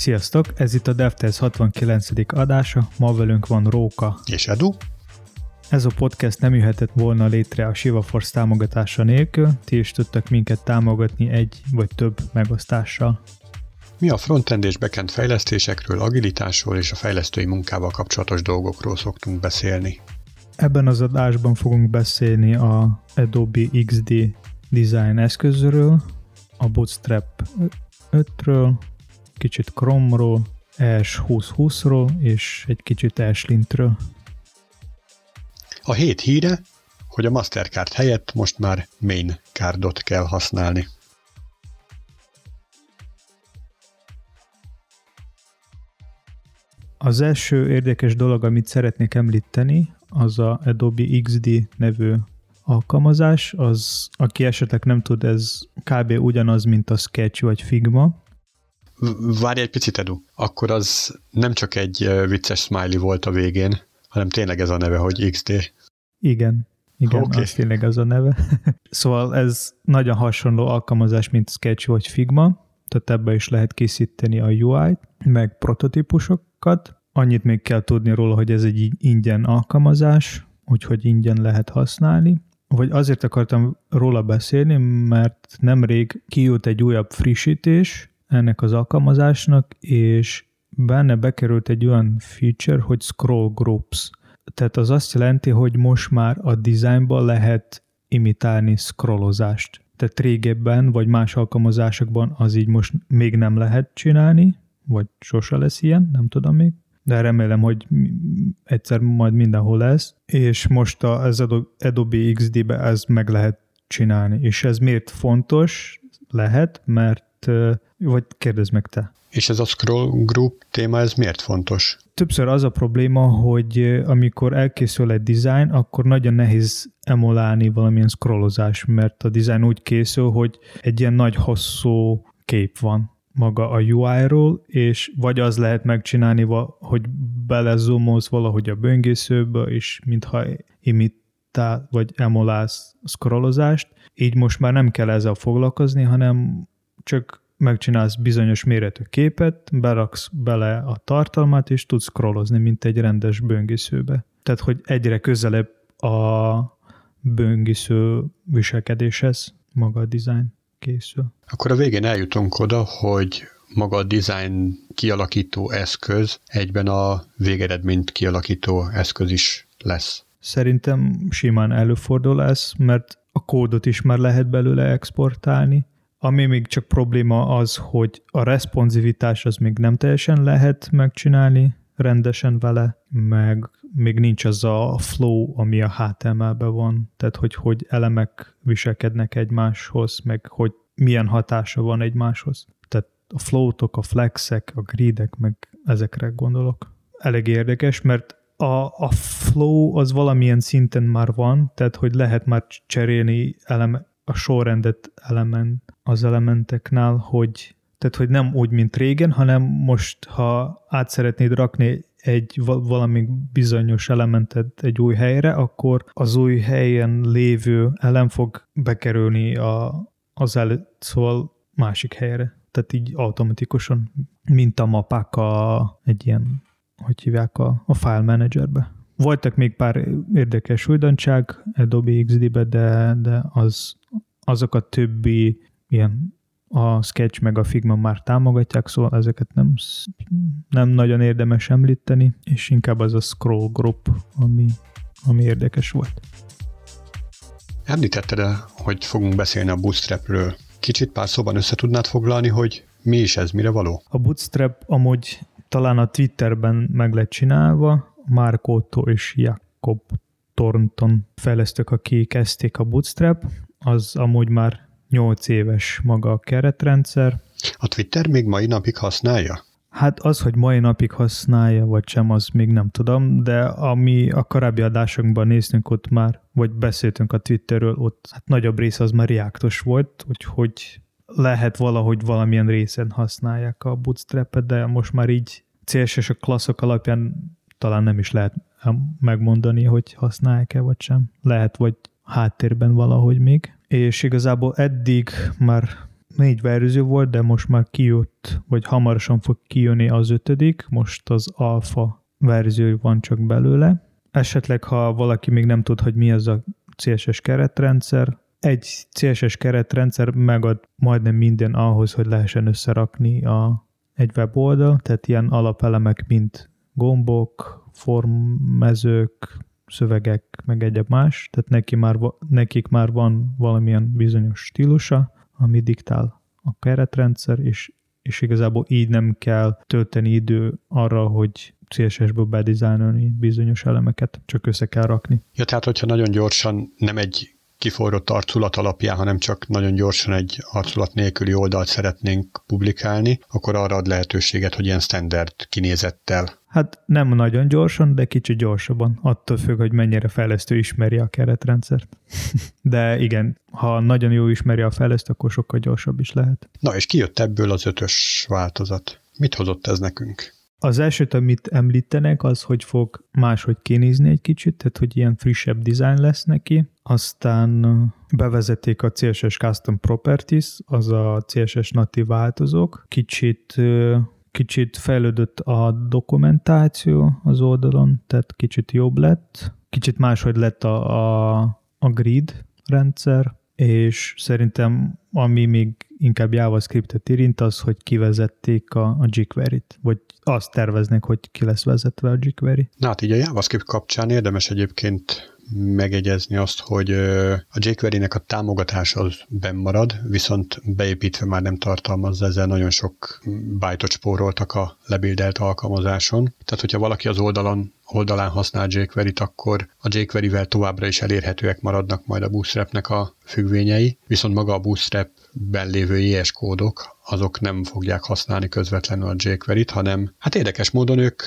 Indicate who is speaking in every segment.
Speaker 1: Sziasztok, ez itt a DevTest 69. adása, ma velünk van Róka.
Speaker 2: És Edu.
Speaker 1: Ez a podcast nem jöhetett volna létre a ShivaForce támogatása nélkül, ti is tudtak minket támogatni egy vagy több megosztással.
Speaker 2: Mi a frontend és backend fejlesztésekről, agilitásról és a fejlesztői munkával kapcsolatos dolgokról szoktunk beszélni.
Speaker 1: Ebben az adásban fogunk beszélni a Adobe XD design eszközről, a Bootstrap 5-ről, kicsit Chrome-ról, ES 2020-ról és egy kicsit Ashlint-ről.
Speaker 2: A hét híre, hogy a Mastercard helyett most már main cardot kell használni.
Speaker 1: Az első érdekes dolog, amit szeretnék említeni, az a Adobe XD nevű alkalmazás, az, aki esetleg nem tud, ez kb. ugyanaz, mint a Sketch vagy Figma.
Speaker 2: Várj egy picit, Edu. Akkor az nem csak egy vicces smiley volt a végén, hanem tényleg ez a neve, hogy XD.
Speaker 1: Igen. Igen, okay. az tényleg az a neve. szóval ez nagyon hasonló alkalmazás, mint Sketch vagy Figma, tehát ebbe is lehet készíteni a UI-t, meg prototípusokat. Annyit még kell tudni róla, hogy ez egy ingyen alkalmazás, úgyhogy ingyen lehet használni. Vagy azért akartam róla beszélni, mert nemrég kijött egy újabb frissítés ennek az alkalmazásnak, és benne bekerült egy olyan feature, hogy scroll groups. Tehát az azt jelenti, hogy most már a designban lehet imitálni scrollozást. Tehát régebben, vagy más alkalmazásokban az így most még nem lehet csinálni, vagy sose lesz ilyen, nem tudom még de remélem, hogy egyszer majd mindenhol lesz, és most az Adobe XD-be ez meg lehet csinálni. És ez miért fontos lehet, mert, vagy kérdezd meg te.
Speaker 2: És ez a scroll group téma, ez miért fontos?
Speaker 1: Többször az a probléma, hogy amikor elkészül egy design, akkor nagyon nehéz emulálni valamilyen scrollozás, mert a design úgy készül, hogy egy ilyen nagy hosszú kép van maga a UI-ról, és vagy az lehet megcsinálni, hogy belezumolsz valahogy a böngészőbe, és mintha imitál, vagy emolálsz scrollozást, így most már nem kell ezzel foglalkozni, hanem csak megcsinálsz bizonyos méretű képet, beraksz bele a tartalmat, és tudsz scrollozni, mint egy rendes böngészőbe. Tehát, hogy egyre közelebb a böngésző viselkedéshez maga a design készül.
Speaker 2: Akkor a végén eljutunk oda, hogy maga a design kialakító eszköz egyben a végeredményt kialakító eszköz is lesz.
Speaker 1: Szerintem simán előfordul ez, mert a kódot is már lehet belőle exportálni. Ami még csak probléma az, hogy a responsivitás az még nem teljesen lehet megcsinálni rendesen vele, meg még nincs az a flow, ami a HTML-ben van, tehát hogy, hogy elemek viselkednek egymáshoz, meg hogy milyen hatása van egymáshoz. Tehát a floatok, a flexek, a gridek, meg ezekre gondolok. Elég érdekes, mert a, a flow az valamilyen szinten már van, tehát hogy lehet már cserélni eleme, a sorrendet element, az elementeknál, hogy tehát, hogy nem úgy, mint régen, hanem most, ha át szeretnéd rakni egy valami bizonyos elementet egy új helyre, akkor az új helyen lévő elem fog bekerülni a, az előtt, szóval másik helyre. Tehát így automatikusan, mint a mapák a, egy ilyen, hogy hívják a, a file managerbe. Voltak még pár érdekes újdonság Adobe XD-be, de, de az, azok a többi ilyen a Sketch meg a Figma már támogatják, szóval ezeket nem, nem nagyon érdemes említeni, és inkább az a scroll group, ami, ami érdekes volt.
Speaker 2: Említetted el, hogy fogunk beszélni a Bootstrapről. Kicsit pár szóban össze tudnád foglalni, hogy mi is ez, mire való?
Speaker 1: A Bootstrap amúgy talán a Twitterben meg lett csinálva, Mark Otto és Jakob Thornton fejlesztők, akik kezdték a Bootstrap, az amúgy már 8 éves maga a keretrendszer.
Speaker 2: A Twitter még mai napig használja?
Speaker 1: Hát az, hogy mai napig használja, vagy sem, az még nem tudom, de ami a korábbi adásokban néztünk ott már, vagy beszéltünk a Twitterről, ott hát nagyobb része az már reaktos volt, úgyhogy lehet valahogy valamilyen részen használják a bootstrap de most már így CSS a klasszok alapján talán nem is lehet megmondani, hogy használják-e vagy sem. Lehet, vagy háttérben valahogy még. És igazából eddig már négy verzió volt, de most már kijött, vagy hamarosan fog kijönni az ötödik, most az alfa verzió van csak belőle. Esetleg, ha valaki még nem tud, hogy mi az a CSS keretrendszer, egy CSS keretrendszer megad majdnem minden ahhoz, hogy lehessen összerakni a, egy weboldal, tehát ilyen alapelemek, mint gombok, formmezők, szövegek, meg egyéb más, tehát neki már, nekik már van valamilyen bizonyos stílusa, ami diktál a keretrendszer, és, és igazából így nem kell tölteni idő arra, hogy CSS-ből bedizájnolni bizonyos elemeket, csak össze kell rakni.
Speaker 2: Ja, tehát hogyha nagyon gyorsan nem egy kiforrott arculat alapján, hanem csak nagyon gyorsan egy arculat nélküli oldalt szeretnénk publikálni, akkor arra ad lehetőséget, hogy ilyen standard kinézettel.
Speaker 1: Hát nem nagyon gyorsan, de kicsit gyorsabban. Attól függ, hogy mennyire fejlesztő ismeri a keretrendszert. de igen, ha nagyon jó ismeri a fejlesztő, akkor sokkal gyorsabb is lehet.
Speaker 2: Na és kijött ebből az ötös változat. Mit hozott ez nekünk?
Speaker 1: Az elsőt, amit említenek, az, hogy fog máshogy kinézni egy kicsit, tehát hogy ilyen frissebb design lesz neki. Aztán bevezették a CSS Custom Properties, az a CSS natív változók. Kicsit kicsit fejlődött a dokumentáció az oldalon, tehát kicsit jobb lett. Kicsit máshogy lett a, a, a grid rendszer, és szerintem ami még inkább JavaScript-et érint, az, hogy kivezették a, a jQuery-t, vagy azt terveznek, hogy ki lesz vezetve a jQuery.
Speaker 2: Na hát így a JavaScript kapcsán érdemes egyébként megegyezni azt, hogy a jQuery-nek a támogatása az marad, viszont beépítve már nem tartalmazza, ezzel nagyon sok bájtot spóroltak a lebildelt alkalmazáson. Tehát, hogyha valaki az oldalon oldalán használ jQuery-t, akkor a jQuery-vel továbbra is elérhetőek maradnak majd a Bootstrap-nek a függvényei, viszont maga a Bootstrap-ben lévő JS kódok, azok nem fogják használni közvetlenül a jQuery-t, hanem hát érdekes módon ők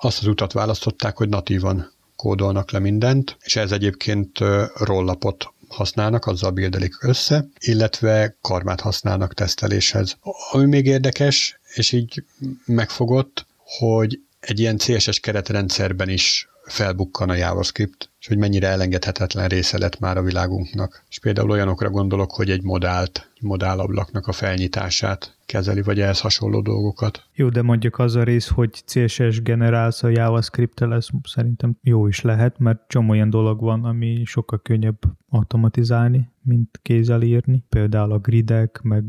Speaker 2: azt az utat választották, hogy natívan kódolnak le mindent, és ez egyébként rollapot használnak, azzal bildelik össze, illetve karmát használnak teszteléshez. Ami még érdekes, és így megfogott, hogy egy ilyen CSS keretrendszerben is felbukkan a JavaScript, és hogy mennyire elengedhetetlen része lett már a világunknak. És például olyanokra gondolok, hogy egy modált, modálablaknak a felnyitását kezeli, vagy ehhez hasonló dolgokat.
Speaker 1: Jó, de mondjuk az a rész, hogy CSS generálsz a javascript ez szerintem jó is lehet, mert csomó olyan dolog van, ami sokkal könnyebb automatizálni, mint kézzel írni. Például a gridek, meg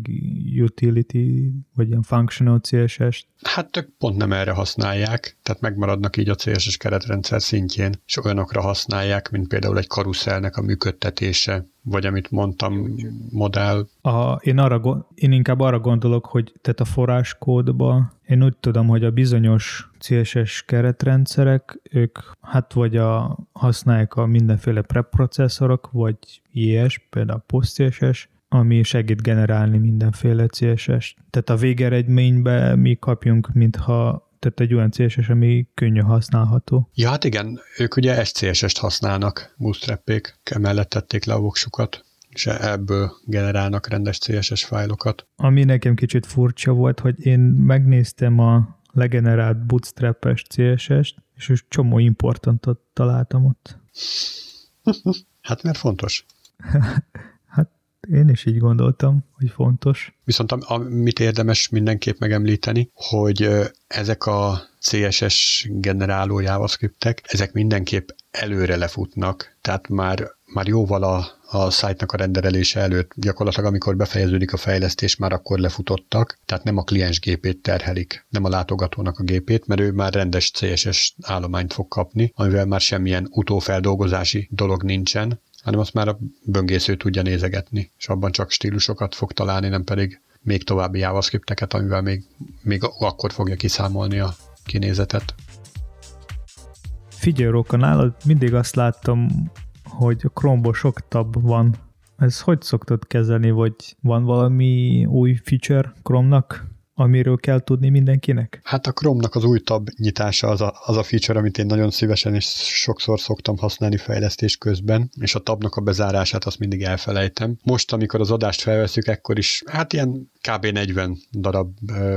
Speaker 1: utility, vagy ilyen functional CSS.
Speaker 2: Hát ők pont nem erre használják, tehát megmaradnak így a CSS keretrendszer szintjén, és olyanokra használják, mint például egy karuszellnek a működtetése, vagy amit mondtam, modell.
Speaker 1: A, én, arra, én inkább arra gondolok, hogy tehát a forráskódba én úgy tudom, hogy a bizonyos CSS keretrendszerek, ők hát vagy a, használják a mindenféle preprocesszorok, vagy IES, például PostCSS, ami segít generálni mindenféle CSS-t. Tehát a végeredménybe mi kapjunk, mintha tehát egy olyan CSS, ami könnyű használható.
Speaker 2: Ja, hát igen, ők ugye SCSS-t használnak, bootstrap-ék, emellett tették le a voksukat és ebből generálnak rendes CSS fájlokat.
Speaker 1: Ami nekem kicsit furcsa volt, hogy én megnéztem a legenerált bootstrap-es CSS-t, és csomó importantot találtam ott.
Speaker 2: hát mert fontos.
Speaker 1: Én is így gondoltam, hogy fontos.
Speaker 2: Viszont amit érdemes mindenképp megemlíteni, hogy ezek a CSS generáló JavaScriptek, ezek mindenképp előre lefutnak, tehát már, már jóval a, a szájtnak a renderelése előtt, gyakorlatilag amikor befejeződik a fejlesztés, már akkor lefutottak, tehát nem a kliens gépét terhelik, nem a látogatónak a gépét, mert ő már rendes CSS állományt fog kapni, amivel már semmilyen utófeldolgozási dolog nincsen, hanem azt már a böngésző tudja nézegetni, és abban csak stílusokat fog találni, nem pedig még további JavaScripteket, amivel még, még akkor fogja kiszámolni a kinézetet.
Speaker 1: Figyelj, Róka, nálad mindig azt láttam, hogy a Chrome-ból sok tab van. Ez hogy szoktad kezelni, vagy van valami új feature Chrome-nak? Amiről kell tudni mindenkinek?
Speaker 2: Hát a Chrome-nak az új tab nyitása az a, az a feature, amit én nagyon szívesen és sokszor szoktam használni fejlesztés közben, és a tabnak a bezárását azt mindig elfelejtem. Most, amikor az adást felveszük, ekkor is hát ilyen kb. 40 darab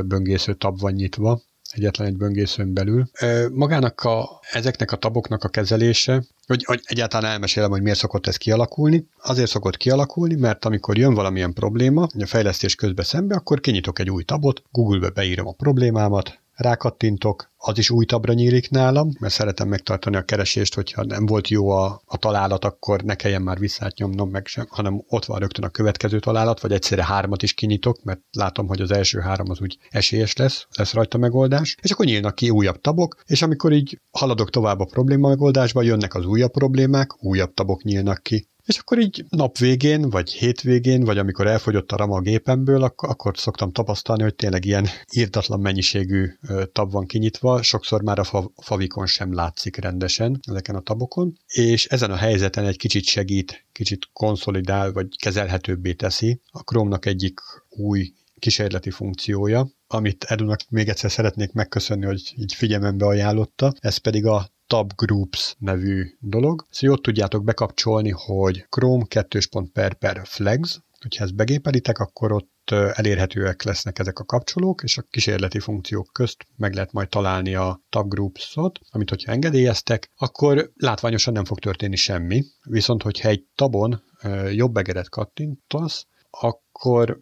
Speaker 2: böngésző tab van nyitva, egyetlen egy böngészőn belül. Magának a, ezeknek a taboknak a kezelése, hogy, hogy egyáltalán elmesélem, hogy miért szokott ez kialakulni. Azért szokott kialakulni, mert amikor jön valamilyen probléma, a fejlesztés közben szembe, akkor kinyitok egy új tabot, Google-be beírom a problémámat, rákattintok, az is új tabra nyílik nálam, mert szeretem megtartani a keresést, hogyha nem volt jó a, a találat, akkor ne kelljen már visszátnyomnom meg sem, hanem ott van rögtön a következő találat, vagy egyszerre hármat is kinyitok, mert látom, hogy az első három az úgy esélyes lesz, lesz rajta megoldás, és akkor nyílnak ki újabb tabok, és amikor így haladok tovább a probléma megoldásba, jönnek az újabb problémák, újabb tabok nyílnak ki, és akkor így nap végén, vagy hétvégén, vagy amikor elfogyott a RAM a gépemből, akkor, akkor szoktam tapasztalni, hogy tényleg ilyen írtatlan mennyiségű tab van kinyitva, sokszor már a favikon sem látszik rendesen ezeken a tabokon, és ezen a helyzeten egy kicsit segít, kicsit konszolidál, vagy kezelhetőbbé teszi a Chrome-nak egyik új kísérleti funkciója, amit Edunak még egyszer szeretnék megköszönni, hogy így figyelmembe ajánlotta, ez pedig a Tab Groups nevű dolog. Szóval ott tudjátok bekapcsolni, hogy Chrome 2. per flags, hogyha ezt begépelitek, akkor ott elérhetőek lesznek ezek a kapcsolók, és a kísérleti funkciók közt meg lehet majd találni a Tab Groups-ot, amit hogyha engedélyeztek, akkor látványosan nem fog történni semmi, viszont hogyha egy tabon jobb egeret kattintasz, akkor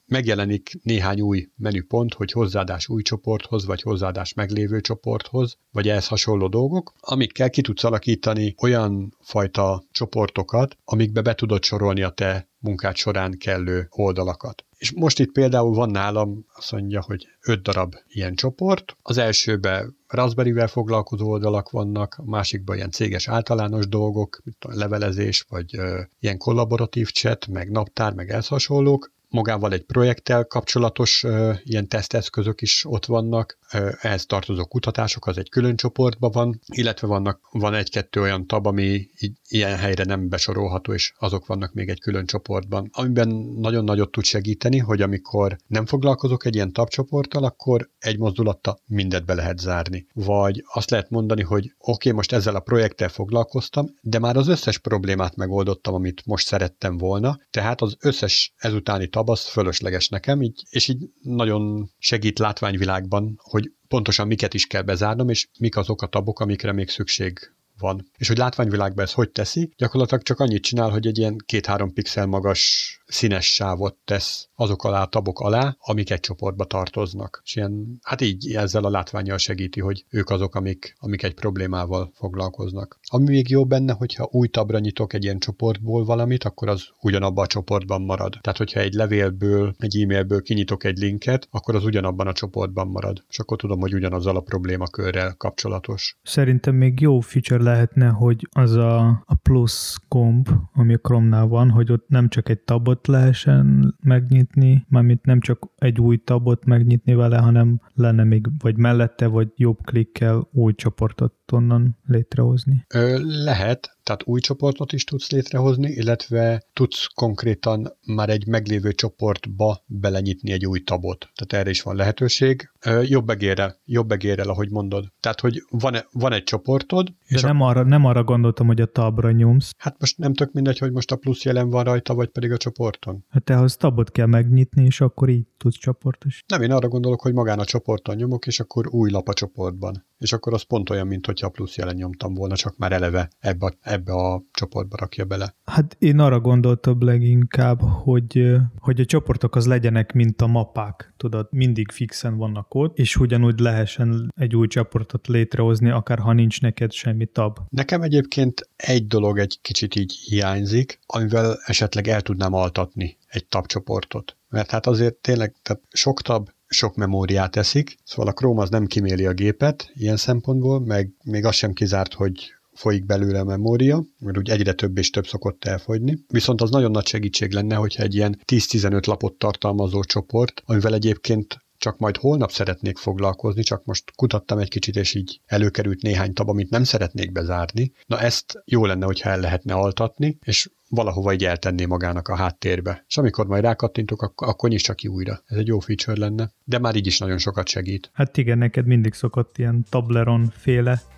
Speaker 2: megjelenik néhány új menüpont, hogy hozzáadás új csoporthoz, vagy hozzáadás meglévő csoporthoz, vagy ehhez hasonló dolgok, amikkel ki tudsz alakítani olyan fajta csoportokat, amikbe be tudod sorolni a te munkád során kellő oldalakat. És most itt például van nálam, azt mondja, hogy öt darab ilyen csoport. Az elsőben Raspberry-vel foglalkozó oldalak vannak, a másikban ilyen céges általános dolgok, mint levelezés, vagy ö, ilyen kollaboratív chat, meg naptár, meg ez hasonlók magával egy projekttel kapcsolatos ilyen teszteszközök is ott vannak, ö, ehhez tartozó kutatások, az egy külön csoportban van, illetve vannak, van egy-kettő olyan tab, ami ilyen helyre nem besorolható, és azok vannak még egy külön csoportban, amiben nagyon nagyot tud segíteni, hogy amikor nem foglalkozok egy ilyen tabcsoporttal, akkor egy mozdulattal mindet be lehet zárni. Vagy azt lehet mondani, hogy oké, okay, most ezzel a projekttel foglalkoztam, de már az összes problémát megoldottam, amit most szerettem volna, tehát az összes ezutáni tab az fölösleges nekem, így, és így nagyon segít látványvilágban, hogy pontosan miket is kell bezárnom, és mik azok a tabok, amikre még szükség van. És hogy látványvilágban ez hogy teszi, gyakorlatilag csak annyit csinál, hogy egy ilyen két-három pixel magas színes sávot tesz azok alá, tabok alá, amik egy csoportba tartoznak. És ilyen, hát így ezzel a látványjal segíti, hogy ők azok, amik, amik egy problémával foglalkoznak. Ami még jó benne, hogyha új tabra nyitok egy ilyen csoportból valamit, akkor az ugyanabban a csoportban marad. Tehát, hogyha egy levélből, egy e-mailből kinyitok egy linket, akkor az ugyanabban a csoportban marad. És akkor tudom, hogy ugyanazzal a problémakörrel kapcsolatos.
Speaker 1: Szerintem még jó feature lehetne, hogy az a, a plusz gomb, ami a Chrome-nál van, hogy ott nem csak egy tabot lehessen megnyitni, mármint nem csak egy új tabot megnyitni vele, hanem lenne még vagy mellette, vagy jobb klikkel új csoportot onnan létrehozni?
Speaker 2: Ö, lehet, tehát új csoportot is tudsz létrehozni, illetve tudsz konkrétan már egy meglévő csoportba belenyitni egy új tabot. Tehát erre is van lehetőség. Ö, jobb egérrel, jobb egérrel, ahogy mondod. Tehát, hogy van, van egy csoportod. De
Speaker 1: és nem, a... arra, nem arra gondoltam, hogy a tabra nyomsz.
Speaker 2: Hát most nem tök mindegy, hogy most a plusz jelen van rajta, vagy pedig a csoporton.
Speaker 1: Hát ahhoz tabot kell megnyitni, és akkor így tudsz csoportos.
Speaker 2: Nem, én arra gondolok, hogy magán a csoporton nyomok, és akkor új lap a csoportban. És akkor az pont olyan, mint hogyha a plusz jelen nyomtam volna, csak már eleve ebbe, a, ebbe a csoportba rakja bele.
Speaker 1: Hát én arra gondoltam leginkább, hogy, hogy a csoportok az legyenek, mint a mapák. Tudod, mindig fixen vannak ott, és ugyanúgy lehessen egy új csoportot létrehozni, akár ha nincs neked semmi tab.
Speaker 2: Nekem egyébként egy dolog egy kicsit így hiányzik, amivel esetleg el tudnám altatni egy tabcsoportot. Mert hát azért tényleg tehát sok tab sok memóriát eszik, szóval a Chrome az nem kiméli a gépet ilyen szempontból, meg még az sem kizárt, hogy folyik belőle a memória, mert úgy egyre több és több szokott elfogyni. Viszont az nagyon nagy segítség lenne, hogyha egy ilyen 10-15 lapot tartalmazó csoport, amivel egyébként csak majd holnap szeretnék foglalkozni, csak most kutattam egy kicsit, és így előkerült néhány tab, amit nem szeretnék bezárni. Na ezt jó lenne, hogyha el lehetne altatni, és valahova így eltenné magának a háttérbe. És amikor majd rákattintok, akkor, akkor nyissa ki újra. Ez egy jó feature lenne, de már így is nagyon sokat segít.
Speaker 1: Hát igen, neked mindig szokott ilyen tableron féle.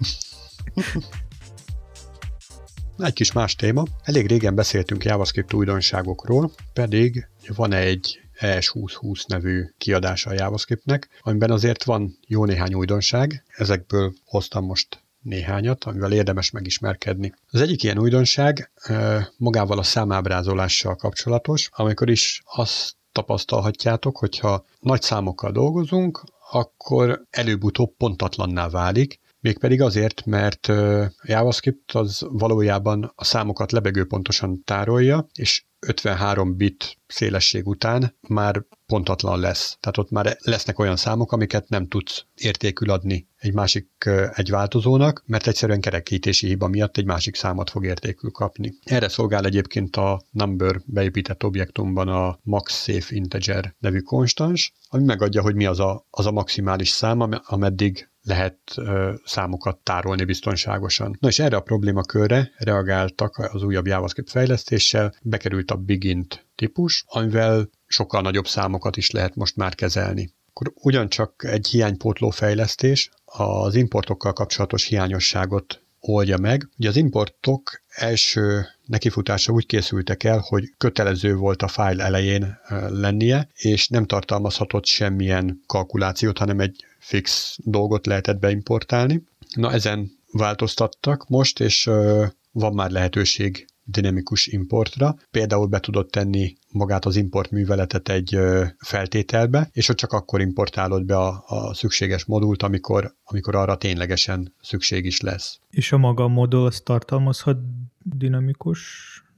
Speaker 2: Egy kis más téma. Elég régen beszéltünk JavaScript újdonságokról, pedig van egy ES2020 nevű kiadása a JavaScriptnek, amiben azért van jó néhány újdonság, ezekből hoztam most néhányat, amivel érdemes megismerkedni. Az egyik ilyen újdonság magával a számábrázolással kapcsolatos, amikor is azt tapasztalhatjátok, hogyha nagy számokkal dolgozunk, akkor előbb-utóbb pontatlanná válik, Mégpedig azért, mert JavaScript az valójában a számokat lebegő pontosan tárolja, és 53 bit szélesség után már pontatlan lesz. Tehát ott már lesznek olyan számok, amiket nem tudsz értékül adni egy másik egy változónak, mert egyszerűen kerekítési hiba miatt egy másik számot fog értékül kapni. Erre szolgál egyébként a number beépített objektumban a max safe integer nevű konstans, ami megadja, hogy mi az a, az a maximális szám, ameddig lehet számokat tárolni biztonságosan. Na és erre a problémakörre reagáltak az újabb JavaScript fejlesztéssel, bekerült a Begint típus, amivel sokkal nagyobb számokat is lehet most már kezelni. Akkor ugyancsak egy hiánypótló fejlesztés az importokkal kapcsolatos hiányosságot oldja meg. Ugye az importok első nekifutása úgy készültek el, hogy kötelező volt a fájl elején lennie, és nem tartalmazhatott semmilyen kalkulációt, hanem egy fix dolgot lehetett beimportálni. Na ezen változtattak most, és van már lehetőség dinamikus importra. Például be tudod tenni magát az import műveletet egy feltételbe, és ott csak akkor importálod be a, a szükséges modult, amikor, amikor arra ténylegesen szükség is lesz.
Speaker 1: És a maga modul az tartalmazhat dinamikus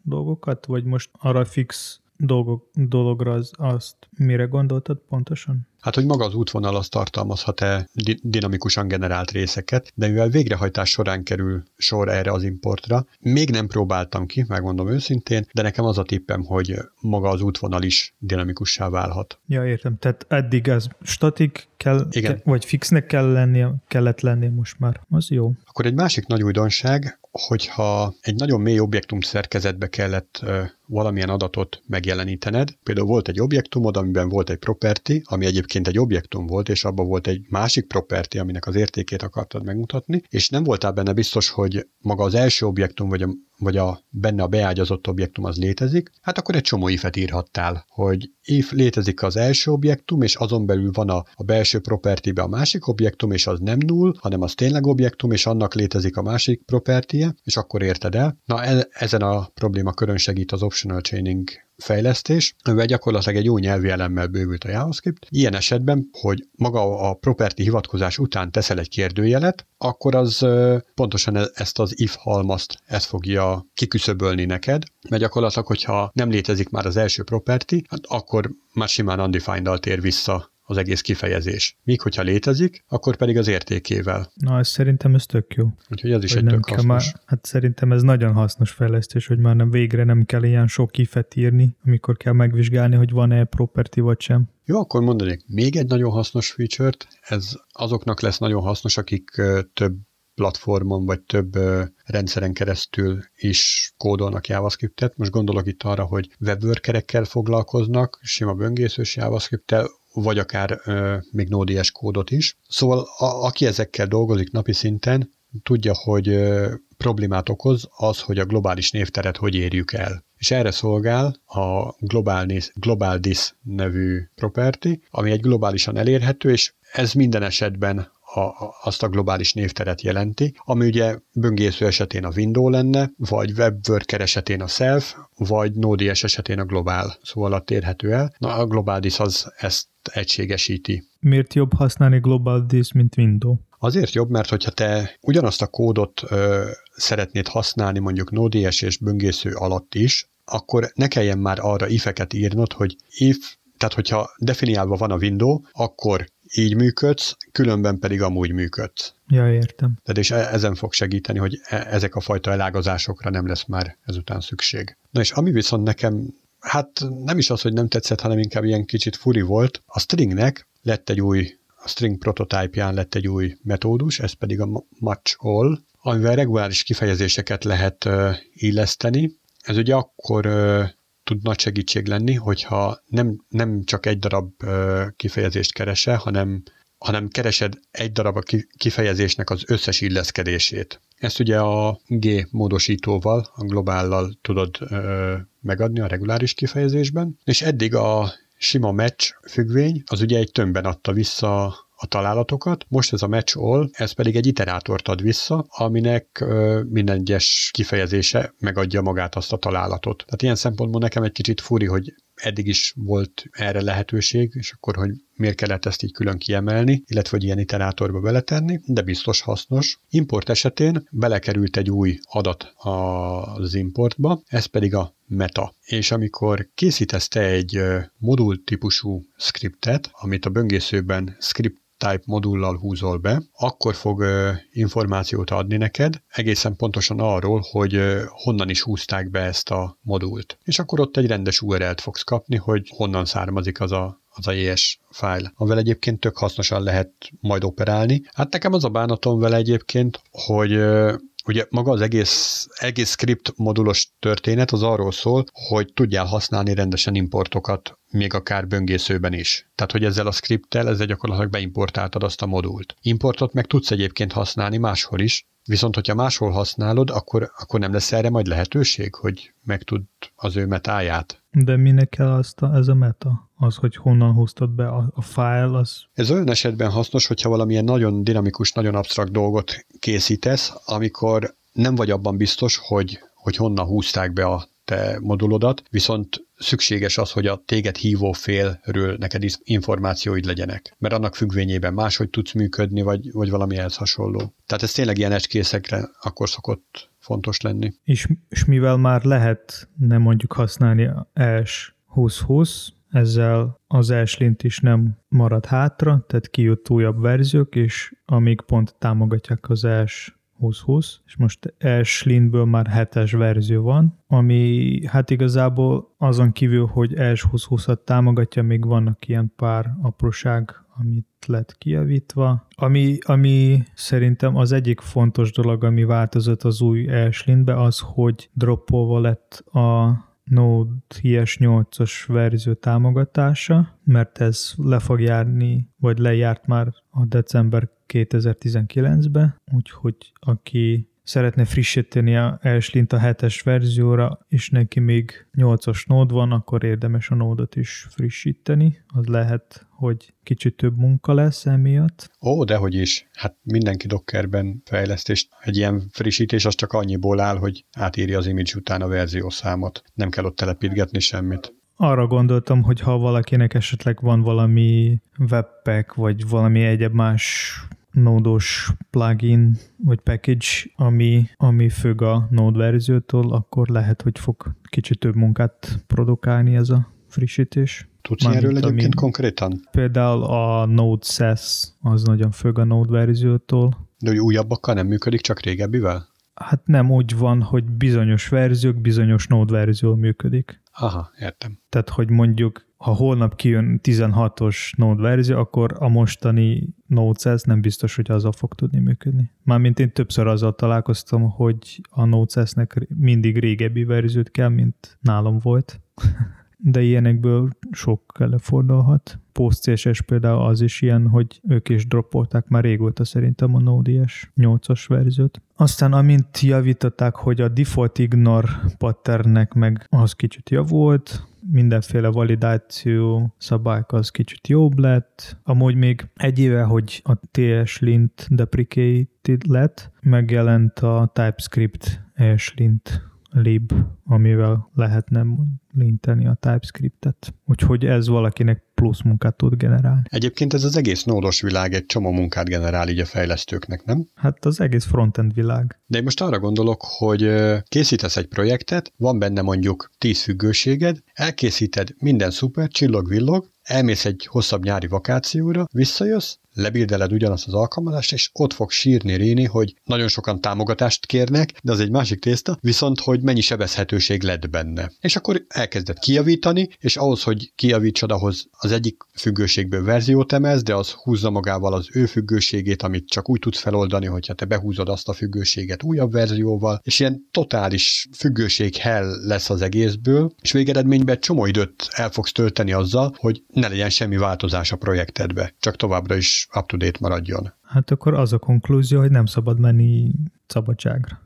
Speaker 1: dolgokat, vagy most arra fix dolgok, dologra az, azt mire gondoltad pontosan?
Speaker 2: Hát, hogy maga az útvonal az tartalmazhat-e dinamikusan generált részeket, de mivel végrehajtás során kerül sor erre az importra, még nem próbáltam ki, megmondom őszintén, de nekem az a tippem, hogy maga az útvonal is dinamikussá válhat.
Speaker 1: Ja, értem. Tehát eddig ez statik kell, Igen. Ke, vagy fixnek kell lennie, kellett lennie most már. Az jó.
Speaker 2: Akkor egy másik nagy újdonság, hogyha egy nagyon mély objektum szerkezetbe kellett valamilyen adatot megjelenítened, például volt egy objektumod, amiben volt egy property, ami egyébként egy objektum volt, és abban volt egy másik property, aminek az értékét akartad megmutatni, és nem voltál benne biztos, hogy maga az első objektum, vagy vagy a benne a beágyazott objektum az létezik, hát akkor egy csomó ifet írhattál, hogy if létezik az első objektum, és azon belül van a, a belső property a másik objektum, és az nem null, hanem az tényleg objektum, és annak létezik a másik property és akkor érted el. Na, e, ezen a probléma körön segít az optional chaining fejlesztés, amivel gyakorlatilag egy új nyelvi elemmel bővült a JavaScript. Ilyen esetben, hogy maga a property hivatkozás után teszel egy kérdőjelet, akkor az pontosan e-, ezt az if halmazt, ezt fogja kiküszöbölni neked, mert gyakorlatilag, hogyha nem létezik már az első property, hát akkor már simán undefined-dal tér vissza az egész kifejezés. Míg hogyha létezik, akkor pedig az értékével.
Speaker 1: Na, ez szerintem ez tök jó.
Speaker 2: Úgyhogy ez is hogy egy tök hasznos.
Speaker 1: Már, hát szerintem ez nagyon hasznos fejlesztés, hogy már nem végre nem kell ilyen sok ifet írni, amikor kell megvizsgálni, hogy van-e property vagy sem.
Speaker 2: Jó, akkor mondanék még egy nagyon hasznos feature-t, ez azoknak lesz nagyon hasznos, akik több platformon vagy több rendszeren keresztül is kódolnak JavaScript-et. Most gondolok itt arra, hogy webworkerekkel foglalkoznak, sima böngészős JavaScript-tel, vagy akár ö, még Node.js kódot is. Szóval a, aki ezekkel dolgozik napi szinten, tudja, hogy ö, problémát okoz az, hogy a globális névteret hogy érjük el. És erre szolgál a Global, Global Dis nevű property, ami egy globálisan elérhető, és ez minden esetben a, azt a globális névteret jelenti, ami ugye böngésző esetén a window lenne, vagy webworker esetén a self, vagy Node.js esetén a globál, szóval alatt érhető el. Na, a globális az ezt egységesíti.
Speaker 1: Miért jobb használni global this, mint window?
Speaker 2: Azért jobb, mert hogyha te ugyanazt a kódot ö, szeretnéd használni mondjuk Node.js és böngésző alatt is, akkor ne kelljen már arra ifeket írnod, hogy if, tehát hogyha definiálva van a window, akkor így működsz, különben pedig amúgy működsz.
Speaker 1: Ja, értem.
Speaker 2: Tehát és e- ezen fog segíteni, hogy e- ezek a fajta elágazásokra nem lesz már ezután szükség. Na és ami viszont nekem, hát nem is az, hogy nem tetszett, hanem inkább ilyen kicsit furi volt, a stringnek lett egy új, a string prototype-ján lett egy új metódus, ez pedig a match all, amivel reguláris kifejezéseket lehet uh, illeszteni. Ez ugye akkor uh, tud nagy segítség lenni, hogyha nem, nem csak egy darab kifejezést kerese, hanem, hanem keresed egy darab a kifejezésnek az összes illeszkedését. Ezt ugye a G módosítóval, a globállal tudod ö, megadni a reguláris kifejezésben, és eddig a sima match függvény, az ugye egy tömbben adta vissza a találatokat. Most ez a match all, ez pedig egy iterátort ad vissza, aminek ö, minden egyes kifejezése megadja magát azt a találatot. Tehát ilyen szempontból nekem egy kicsit furi, hogy eddig is volt erre lehetőség, és akkor, hogy miért kellett ezt így külön kiemelni, illetve hogy ilyen iterátorba beletenni, de biztos hasznos. Import esetén belekerült egy új adat az importba, ez pedig a meta. És amikor készítesz te egy modul típusú scriptet, amit a böngészőben script type modullal húzol be, akkor fog információt adni neked, egészen pontosan arról, hogy honnan is húzták be ezt a modult. És akkor ott egy rendes URL-t fogsz kapni, hogy honnan származik az a az a JS fájl, amivel egyébként tök hasznosan lehet majd operálni. Hát nekem az a bánatom vele egyébként, hogy Ugye maga az egész, egész script modulos történet az arról szól, hogy tudjál használni rendesen importokat, még akár böngészőben is. Tehát, hogy ezzel a scripttel ezzel gyakorlatilag beimportáltad azt a modult. Importot meg tudsz egyébként használni máshol is, Viszont, hogyha máshol használod, akkor, akkor nem lesz erre majd lehetőség, hogy megtud az ő metáját.
Speaker 1: De minek kell azt a, ez a meta? Az, hogy honnan hoztad be a, a file, az...
Speaker 2: Ez olyan esetben hasznos, hogyha valamilyen nagyon dinamikus, nagyon absztrakt dolgot készítesz, amikor nem vagy abban biztos, hogy, hogy honnan húzták be a te modulodat, viszont szükséges az, hogy a téged hívó félről neked információid legyenek, mert annak függvényében máshogy tudsz működni, vagy, vagy valami ehhez hasonló. Tehát ez tényleg ilyen ecskészekre akkor szokott fontos lenni.
Speaker 1: És, és mivel már lehet nem mondjuk használni ES 2020, ezzel az Ashlint is nem marad hátra, tehát kijött újabb verziók, és amíg pont támogatják az ES 2020, és most Ashlynből már hetes verzió van, ami hát igazából azon kívül, hogy ES 2020-at támogatja, még vannak ilyen pár apróság, amit lett kijavítva. Ami, ami szerintem az egyik fontos dolog, ami változott az új Ashlynbe, az, hogy droppolva lett a Node.js 8-as verzió támogatása, mert ez le fog járni, vagy lejárt már a december 2019-be, úgyhogy aki szeretne frissíteni a Ashlint a 7-es verzióra, és neki még 8-as nód van, akkor érdemes a nódot is frissíteni. Az lehet, hogy kicsit több munka lesz emiatt.
Speaker 2: Ó, dehogy is. Hát mindenki Dockerben fejlesztés. Egy ilyen frissítés az csak annyiból áll, hogy átírja az image után a verziószámot. Nem kell ott telepítgetni semmit
Speaker 1: arra gondoltam, hogy ha valakinek esetleg van valami webpack, vagy valami egyéb más nódos plugin vagy package, ami, ami függ a Node verziótól, akkor lehet, hogy fog kicsit több munkát produkálni ez a frissítés.
Speaker 2: Tudsz erről egyébként ami, konkrétan?
Speaker 1: Például a Node SES az nagyon függ a Node verziótól.
Speaker 2: De hogy újabbakkal nem működik, csak régebbivel?
Speaker 1: Hát nem úgy van, hogy bizonyos verziók, bizonyos Node verzió működik.
Speaker 2: Aha, értem.
Speaker 1: Tehát, hogy mondjuk, ha holnap kijön 16-os Node verzió, akkor a mostani Node.js nem biztos, hogy azzal fog tudni működni. Mármint én többször azzal találkoztam, hogy a Node.js-nek mindig régebbi verziót kell, mint nálam volt. De ilyenekből sok előfordulhat. PostCSS például az is ilyen, hogy ők is droppolták már régóta szerintem a Node.js 8-as verziót. Aztán amint javították, hogy a default ignore patternnek meg az kicsit javult, mindenféle validáció szabályok az kicsit jobb lett. Amúgy még egy éve, hogy a TS-lint deprecated lett, megjelent a TypeScript ES-lint lib, amivel lehetne linteni a TypeScriptet. Úgyhogy ez valakinek plusz munkát tud generálni.
Speaker 2: Egyébként ez az egész nódos világ egy csomó munkát generál így a fejlesztőknek, nem?
Speaker 1: Hát az egész frontend világ.
Speaker 2: De én most arra gondolok, hogy készítesz egy projektet, van benne mondjuk 10 függőséged, elkészíted, minden szuper, csillog-villog, elmész egy hosszabb nyári vakációra, visszajössz, lebildeled ugyanazt az alkalmazást, és ott fog sírni Réni, hogy nagyon sokan támogatást kérnek, de az egy másik tészta, viszont hogy mennyi sebezhetőség lett benne. És akkor elkezded kijavítani, és ahhoz, hogy kijavítsad, ahhoz az egyik függőségből verziót emelsz, de az húzza magával az ő függőségét, amit csak úgy tudsz feloldani, hogyha te behúzod azt a függőséget újabb verzióval, és ilyen totális függőség hell lesz az egészből, és végeredményben csomó időt el fogsz tölteni azzal, hogy ne legyen semmi változás a projektedbe, csak továbbra is up-to-date maradjon.
Speaker 1: Hát akkor az a konklúzió, hogy nem szabad menni szabadságra.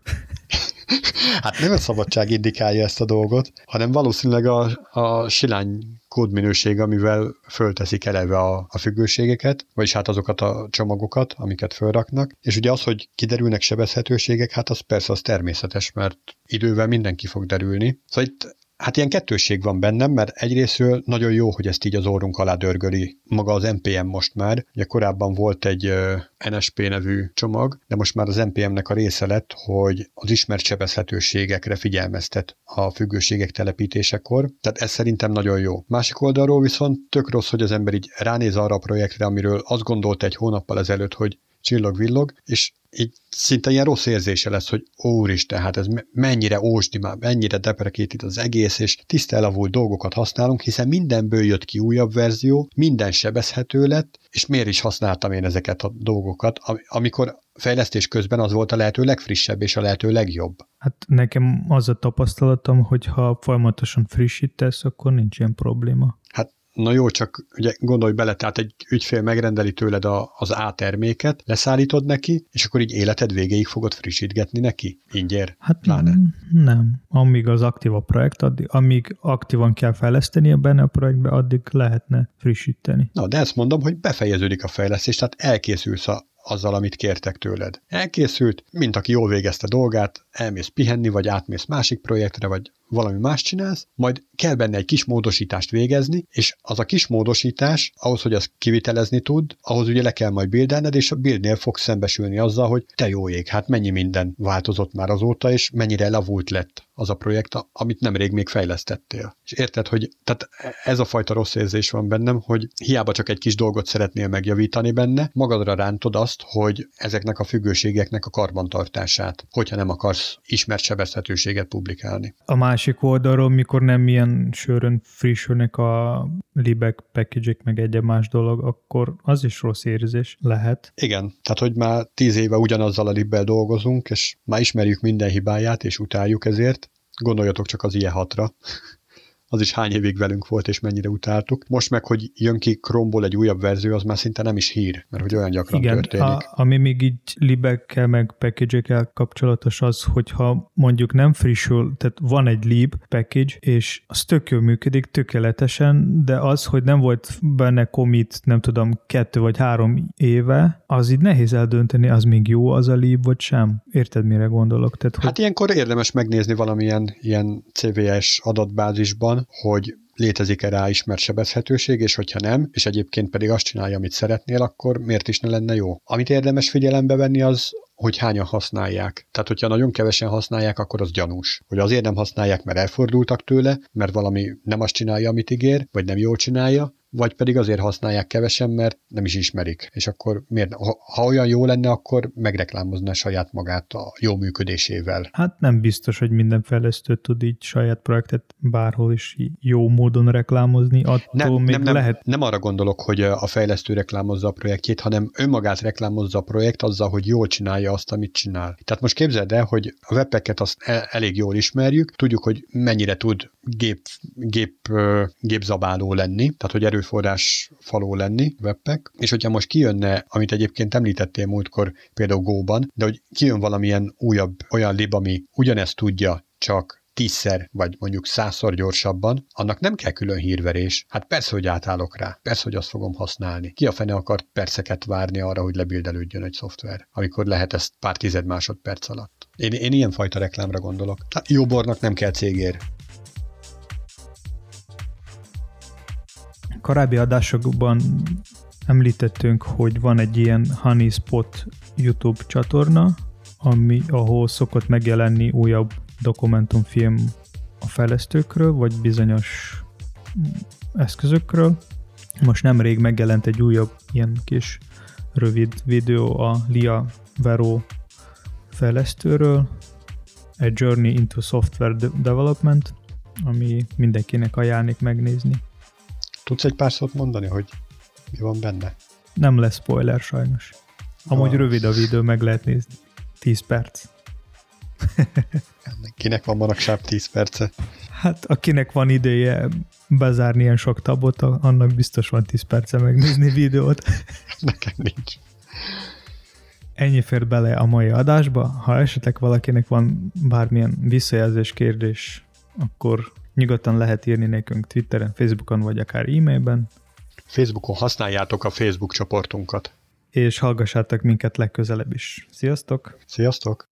Speaker 2: hát nem a szabadság indikálja ezt a dolgot, hanem valószínűleg a, a silány kódminőség, amivel fölteszik eleve a, a függőségeket, vagyis hát azokat a csomagokat, amiket fölraknak. És ugye az, hogy kiderülnek sebezhetőségek, hát az persze az természetes, mert idővel mindenki fog derülni. Szóval itt Hát ilyen kettősség van bennem, mert egyrésztről nagyon jó, hogy ezt így az orrunk alá dörgöli maga az NPM most már. Ugye korábban volt egy NSP nevű csomag, de most már az NPM-nek a része lett, hogy az ismert sebezhetőségekre figyelmeztet a függőségek telepítésekor. Tehát ez szerintem nagyon jó. Másik oldalról viszont tök rossz, hogy az ember így ránéz arra a projektre, amiről azt gondolta egy hónappal ezelőtt, hogy csillog-villog, és így szinte ilyen rossz érzése lesz, hogy úristen, hát ez mennyire ósdi már, mennyire itt az egész, és tiszta elavult dolgokat használunk, hiszen mindenből jött ki újabb verzió, minden sebezhető lett, és miért is használtam én ezeket a dolgokat, amikor fejlesztés közben az volt a lehető legfrissebb és a lehető legjobb.
Speaker 1: Hát nekem az a tapasztalatom, hogy ha folyamatosan frissítesz, akkor nincs ilyen probléma.
Speaker 2: Hát Na jó, csak ugye gondolj bele, tehát egy ügyfél megrendeli tőled a, az A terméket, leszállítod neki, és akkor így életed végéig fogod frissítgetni neki? Ingyer?
Speaker 1: Hát Pláne. nem. Amíg az aktív a projekt, addig, amíg aktívan kell fejleszteni benne a projektbe, addig lehetne frissíteni.
Speaker 2: Na, de ezt mondom, hogy befejeződik a fejlesztés, tehát elkészülsz a azzal, amit kértek tőled. Elkészült, mint aki jól végezte dolgát, elmész pihenni, vagy átmész másik projektre, vagy valami más csinálsz, majd kell benne egy kis módosítást végezni, és az a kis módosítás, ahhoz, hogy azt kivitelezni tud, ahhoz ugye le kell majd bildelned, és a buildnél fog szembesülni azzal, hogy te jó ég, hát mennyi minden változott már azóta, és mennyire lavult lett az a projekt, amit nemrég még fejlesztettél. És érted, hogy tehát ez a fajta rossz érzés van bennem, hogy hiába csak egy kis dolgot szeretnél megjavítani benne, magadra rántod azt, hogy ezeknek a függőségeknek a karbantartását, hogyha nem akarsz ismert sebezhetőséget publikálni.
Speaker 1: A másik oldalról, mikor nem ilyen sörön frissülnek a libek, package meg egyéb más dolog, akkor az is rossz érzés lehet.
Speaker 2: Igen, tehát hogy már tíz éve ugyanazzal a libbel dolgozunk, és már ismerjük minden hibáját, és utáljuk ezért, Gondoljatok csak az ilyen hatra az is hány évig velünk volt, és mennyire utáltuk. Most meg, hogy jön ki Chrome-ból egy újabb verzió, az már szinte nem is hír, mert hogy olyan gyakran Igen, történik. A,
Speaker 1: ami még így libekkel meg package kapcsolatos az, hogyha mondjuk nem frissül, tehát van egy lib package, és az tök jól működik, tökéletesen, de az, hogy nem volt benne commit, nem tudom, kettő vagy három éve, az így nehéz eldönteni, az még jó az a lib, vagy sem. Érted, mire gondolok?
Speaker 2: Tehát, hogy... Hát ilyenkor érdemes megnézni valamilyen ilyen CVS adatbázisban, hogy létezik-e rá ismert sebezhetőség, és hogyha nem, és egyébként pedig azt csinálja, amit szeretnél, akkor miért is ne lenne jó? Amit érdemes figyelembe venni, az hogy hányan használják. Tehát, hogyha nagyon kevesen használják, akkor az gyanús. Hogy azért nem használják, mert elfordultak tőle, mert valami nem azt csinálja, amit ígér, vagy nem jól csinálja, vagy pedig azért használják kevesen, mert nem is ismerik. És akkor miért, ha, ha olyan jó lenne, akkor megreklámozna saját magát a jó működésével.
Speaker 1: Hát nem biztos, hogy minden fejlesztő tud így saját projektet bárhol is jó módon reklámozni, attól nem, még
Speaker 2: nem, nem,
Speaker 1: lehet.
Speaker 2: Nem arra gondolok, hogy a fejlesztő reklámozza a projektjét, hanem önmagát reklámozza a projekt azzal, hogy jól csinálja azt, amit csinál. Tehát most képzeld el, hogy a webpacket azt e, elég jól ismerjük, tudjuk, hogy mennyire tud gép, gép, gépzabáló lenni, tehát hogy erőforrás faló lenni webpack, és hogyha most kijönne, amit egyébként említettél múltkor például Go-ban, de hogy kijön valamilyen újabb olyan lib, ami ugyanezt tudja, csak tízszer, vagy mondjuk százszor gyorsabban, annak nem kell külön hírverés. Hát persze, hogy átállok rá, persze, hogy azt fogom használni. Ki a fene akart perceket várni arra, hogy lebildelődjön egy szoftver, amikor lehet ezt pár tized másodperc alatt. Én, én ilyen fajta reklámra gondolok. Hát jó bornak nem kell cégér.
Speaker 1: Korábbi adásokban említettünk, hogy van egy ilyen Honeyspot YouTube csatorna, ami, ahol szokott megjelenni újabb dokumentumfilm a fejlesztőkről, vagy bizonyos eszközökről. Most nemrég megjelent egy újabb ilyen kis rövid videó a Lia Vero fejlesztőről, A Journey into Software Development, ami mindenkinek ajánlik megnézni.
Speaker 2: Tudsz egy pár szót mondani, hogy mi van benne?
Speaker 1: Nem lesz spoiler sajnos. Amúgy ah. rövid a videó, meg lehet nézni. 10 perc.
Speaker 2: Kinek van manapság 10 perce?
Speaker 1: Hát akinek van ideje bezárni ilyen sok tabot, annak biztos van 10 perce megnézni videót.
Speaker 2: Nekem nincs.
Speaker 1: Ennyi fér bele a mai adásba. Ha esetleg valakinek van bármilyen visszajelzés, kérdés, akkor Nyugodtan lehet írni nekünk Twitteren, Facebookon vagy akár e-mailben.
Speaker 2: Facebookon használjátok a Facebook csoportunkat.
Speaker 1: És hallgassátok minket legközelebb is. Sziasztok!
Speaker 2: Sziasztok!